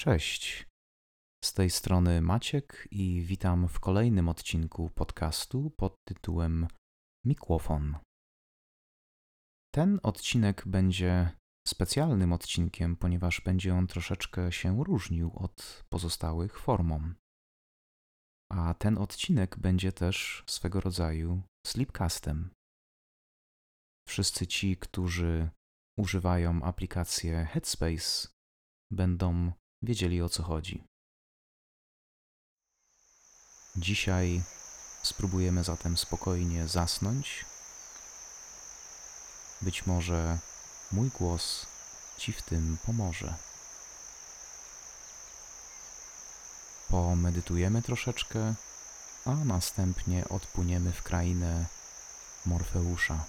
Cześć. Z tej strony Maciek i witam w kolejnym odcinku podcastu pod tytułem Mikrofon. Ten odcinek będzie specjalnym odcinkiem, ponieważ będzie on troszeczkę się różnił od pozostałych formą. A ten odcinek będzie też swego rodzaju sleepcastem. Wszyscy ci, którzy używają aplikacji Headspace, będą wiedzieli o co chodzi. Dzisiaj spróbujemy zatem spokojnie zasnąć. Być może mój głos Ci w tym pomoże. Pomedytujemy troszeczkę, a następnie odpłyniemy w krainę Morfeusza.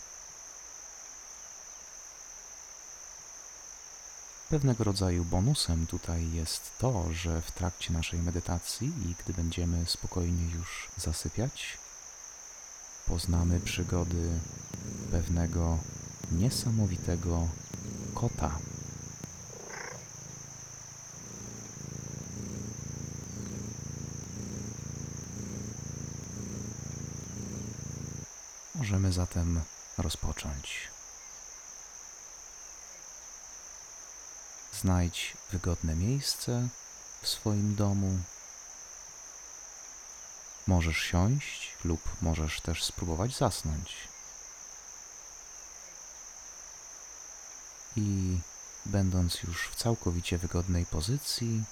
Pewnego rodzaju bonusem tutaj jest to, że w trakcie naszej medytacji i gdy będziemy spokojnie już zasypiać, poznamy przygody pewnego niesamowitego kota. Możemy zatem rozpocząć. Znajdź wygodne miejsce w swoim domu. Możesz siąść lub możesz też spróbować zasnąć. I będąc już w całkowicie wygodnej pozycji,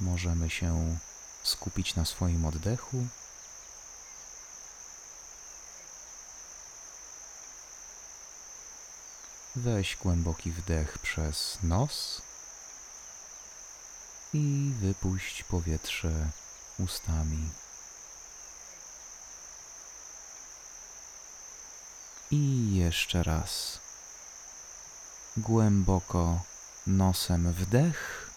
możemy się skupić na swoim oddechu. Weź głęboki wdech przez nos i wypuść powietrze ustami. I jeszcze raz. Głęboko nosem wdech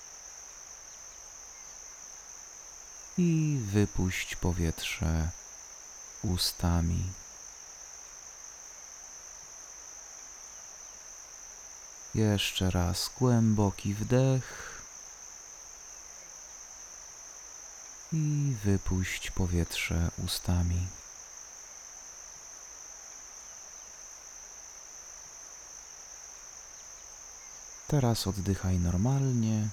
i wypuść powietrze ustami. Jeszcze raz głęboki wdech i wypuść powietrze ustami. Teraz oddychaj normalnie.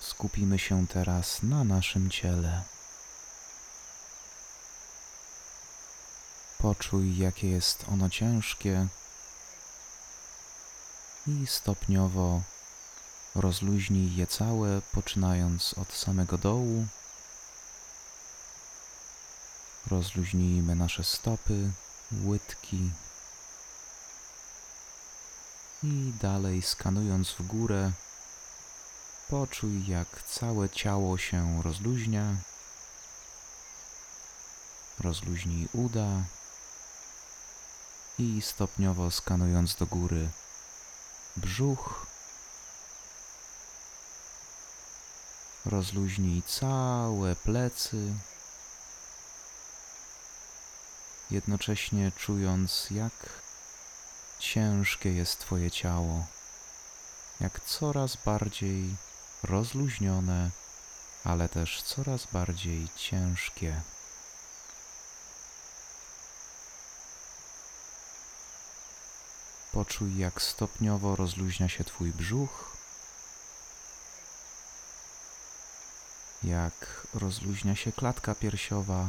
Skupimy się teraz na naszym ciele. Poczuj, jakie jest ono ciężkie i stopniowo rozluźnij je całe, poczynając od samego dołu. Rozluźnijmy nasze stopy, łydki i dalej skanując w górę, poczuj jak całe ciało się rozluźnia. Rozluźnij uda i stopniowo skanując do góry, brzuch. Rozluźnij całe plecy, jednocześnie czując, jak ciężkie jest Twoje ciało, jak coraz bardziej rozluźnione, ale też coraz bardziej ciężkie. Poczuj, jak stopniowo rozluźnia się Twój brzuch, jak rozluźnia się klatka piersiowa.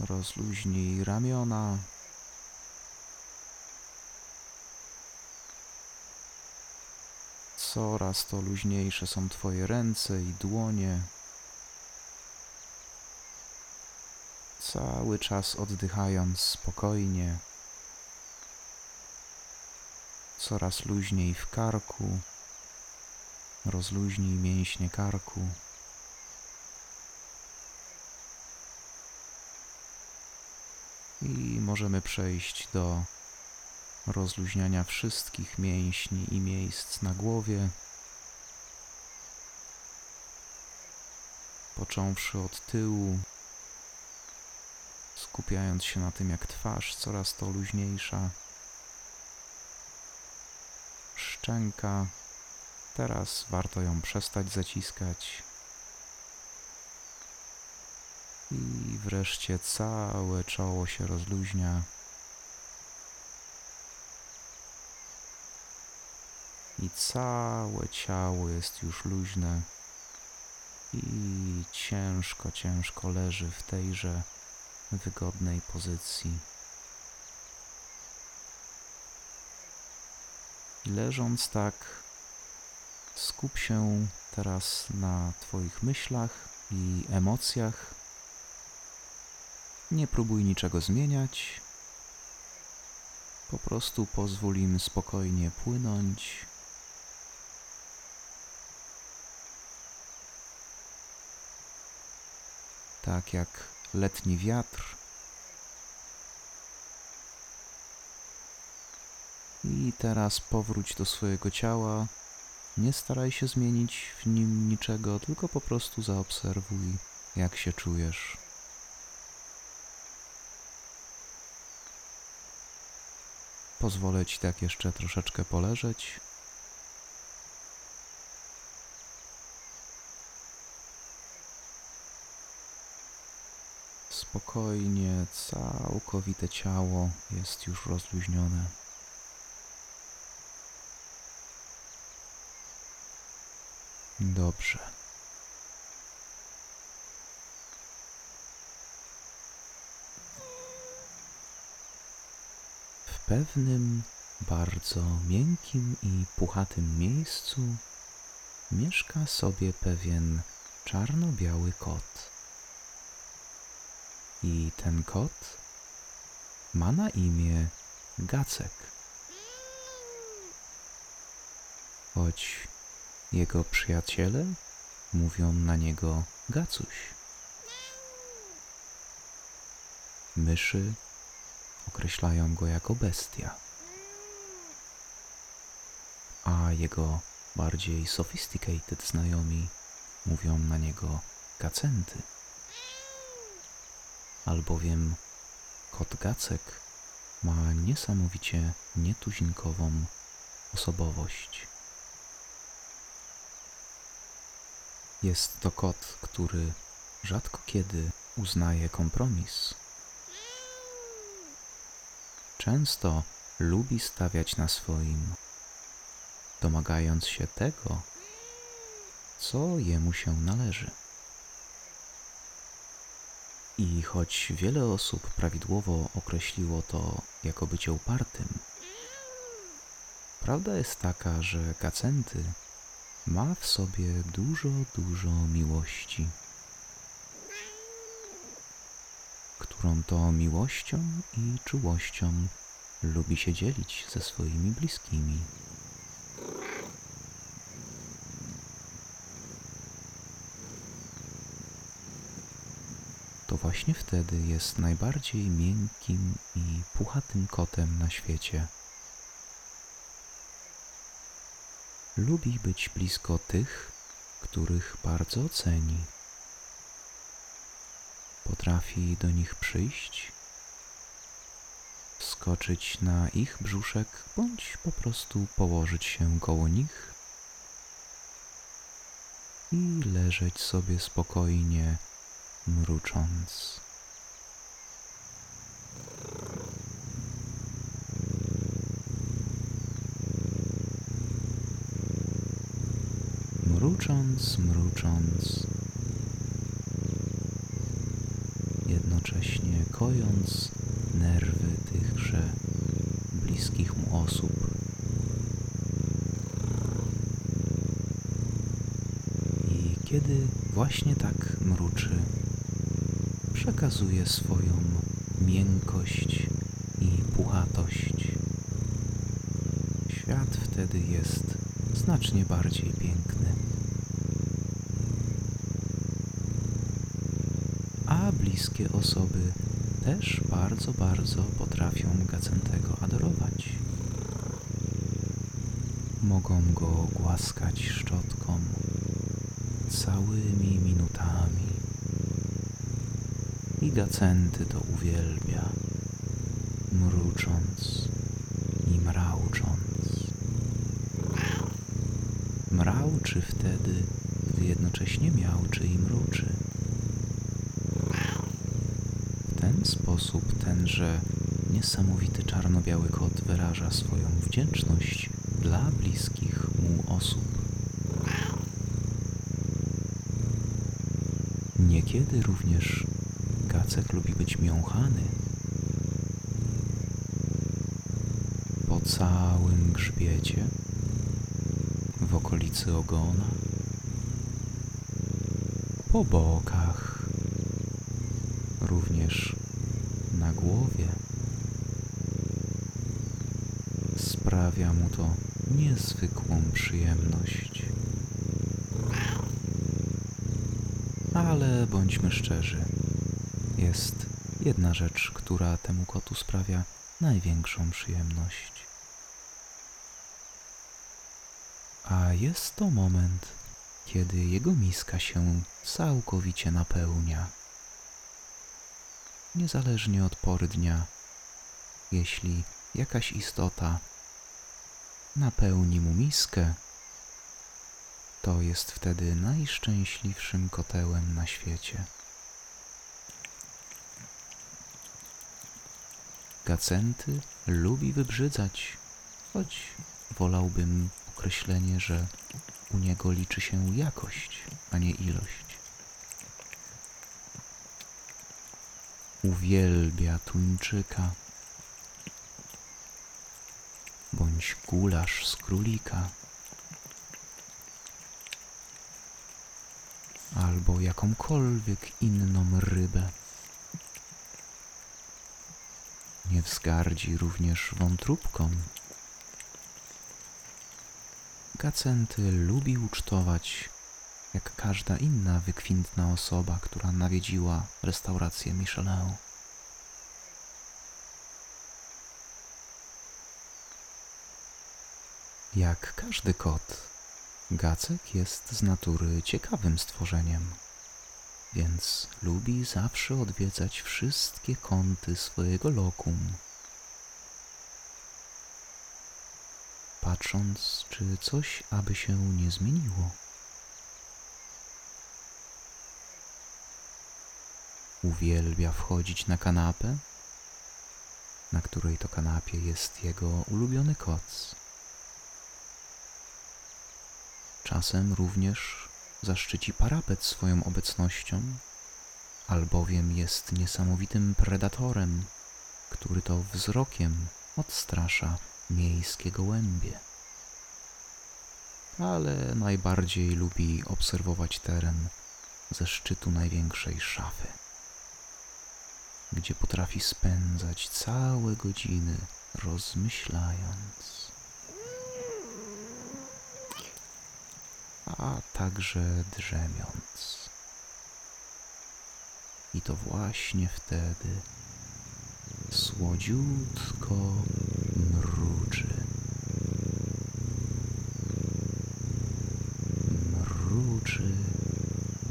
Rozluźnij ramiona. Coraz to luźniejsze są Twoje ręce i dłonie. Cały czas oddychając spokojnie, coraz luźniej w karku, rozluźnij mięśnie karku. I możemy przejść do rozluźniania wszystkich mięśni i miejsc na głowie, począwszy od tyłu, skupiając się na tym, jak twarz coraz to luźniejsza. Szczęka. Teraz warto ją przestać zaciskać. I wreszcie całe czoło się rozluźnia. I całe ciało jest już luźne i ciężko, ciężko leży w tejże wygodnej pozycji. Leżąc tak, skup się teraz na Twoich myślach i emocjach. Nie próbuj niczego zmieniać. Po prostu pozwól im spokojnie płynąć. Tak jak letni wiatr. I teraz powróć do swojego ciała. Nie staraj się zmienić w nim niczego, tylko po prostu zaobserwuj, jak się czujesz. Pozwolę ci tak jeszcze troszeczkę poleżeć. Spokojnie, całkowite ciało jest już rozluźnione. Dobrze. W pewnym bardzo miękkim i puchatym miejscu mieszka sobie pewien czarno-biały kot. I ten kot ma na imię Gacek. Choć jego przyjaciele mówią na niego Gacuś. Myszy określają go jako bestia, a jego bardziej sophisticated znajomi mówią na niego gacenty albowiem kot Gacek ma niesamowicie nietuzinkową osobowość. Jest to kot, który rzadko kiedy uznaje kompromis. Często lubi stawiać na swoim, domagając się tego, co jemu się należy. I choć wiele osób prawidłowo określiło to jako bycie upartym, prawda jest taka, że Gacenty ma w sobie dużo, dużo miłości, którą to miłością i czułością lubi się dzielić ze swoimi bliskimi. To właśnie wtedy jest najbardziej miękkim i puchatym kotem na świecie. Lubi być blisko tych, których bardzo ceni. Potrafi do nich przyjść, skoczyć na ich brzuszek bądź po prostu położyć się koło nich i leżeć sobie spokojnie mrucząc. Mrucząc, mrucząc, jednocześnie kojąc nerwy tychże bliskich mu osób. I kiedy właśnie tak mruczy, przekazuje swoją miękkość i puchatość. Świat wtedy jest znacznie bardziej piękny. A bliskie osoby też bardzo, bardzo potrafią Gacentego adorować. Mogą go głaskać szczotką całymi minutami I Gacenty to uwielbia, mrucząc i mraucząc. Mrauczy wtedy, gdy jednocześnie miauczy i mruczy. W ten sposób tenże niesamowity czarno-biały kot wyraża swoją wdzięczność dla bliskich mu osób. Niekiedy również Lubi być miąchany. Po całym grzbiecie, w okolicy ogona, po bokach, również na głowie. Sprawia mu to niezwykłą przyjemność. Ale bądźmy szczerzy, jest jedna rzecz, która temu kotu sprawia największą przyjemność. A jest to moment, kiedy jego miska się całkowicie napełnia. Niezależnie od pory dnia, jeśli jakaś istota napełni mu miskę, to jest wtedy najszczęśliwszym kotełem na świecie. Gacenty lubi wybrzydzać, choć wolałbym określenie, że u niego liczy się jakość, a nie ilość. Uwielbia tuńczyka bądź gulasz z królika albo jakąkolwiek inną rybę. Nie wzgardzi również wątróbką. Gacenty lubi ucztować, jak każda inna wykwintna osoba, która nawiedziła restaurację Michelin. Jak każdy kot, Gacek jest z natury ciekawym stworzeniem, więc lubi zawsze odwiedzać wszystkie kąty swojego lokum, patrząc, czy coś aby się nie zmieniło. Uwielbia wchodzić na kanapę, na której to kanapie jest jego ulubiony koc. Czasem również zaszczyci parapet swoją obecnością, albowiem jest niesamowitym predatorem, który to wzrokiem odstrasza miejskie gołębie. Ale najbardziej lubi obserwować teren ze szczytu największej szafy, gdzie potrafi spędzać całe godziny rozmyślając. A także drzemiąc. I to właśnie wtedy słodziutko mruczy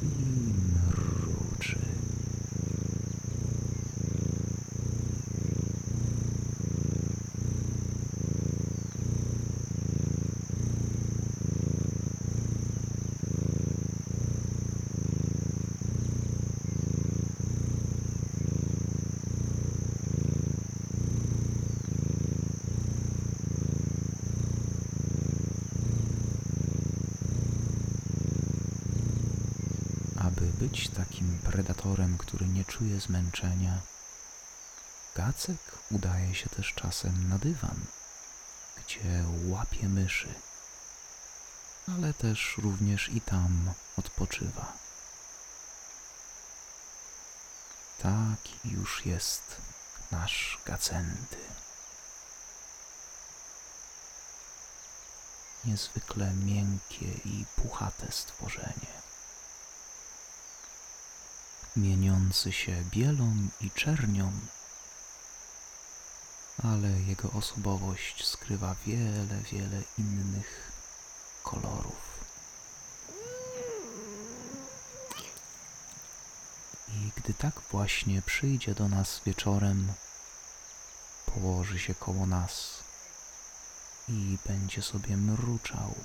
i mruczy. aby być takim predatorem, który nie czuje zmęczenia. Gacek udaje się też czasem na dywan, gdzie łapie myszy, ale też również i tam odpoczywa. Taki już jest nasz Gacenty. Niezwykle miękkie i puchate stworzenie mieniący się bielą i czernią, ale jego osobowość skrywa wiele, wiele innych kolorów. I gdy tak właśnie przyjdzie do nas wieczorem, położy się koło nas i będzie sobie mruczał,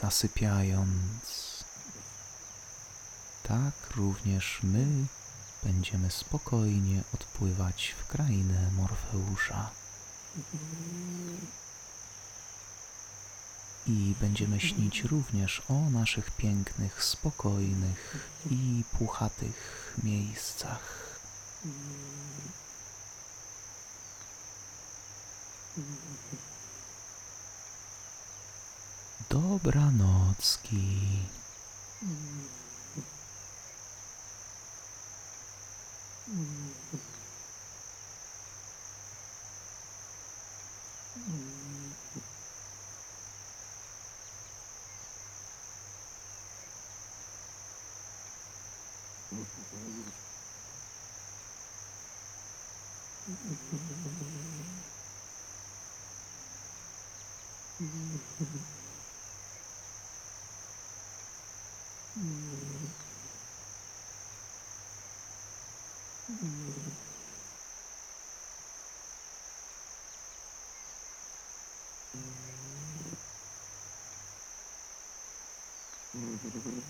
zasypiając. Tak również my będziemy spokojnie odpływać w krainę Morfeusza. I będziemy śnić również o naszych pięknych, spokojnych i puchatych miejscach. Dobranocki. Mm-hmm. Mm-hmm.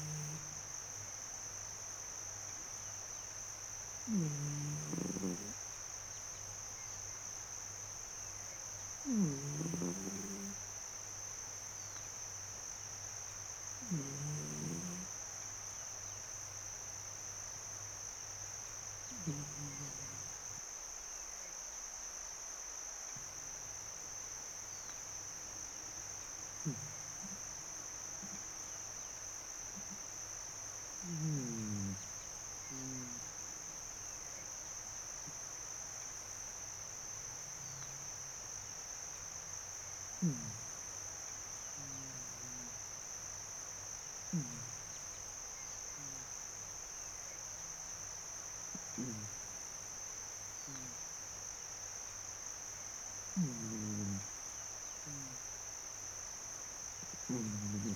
Mm-hmm.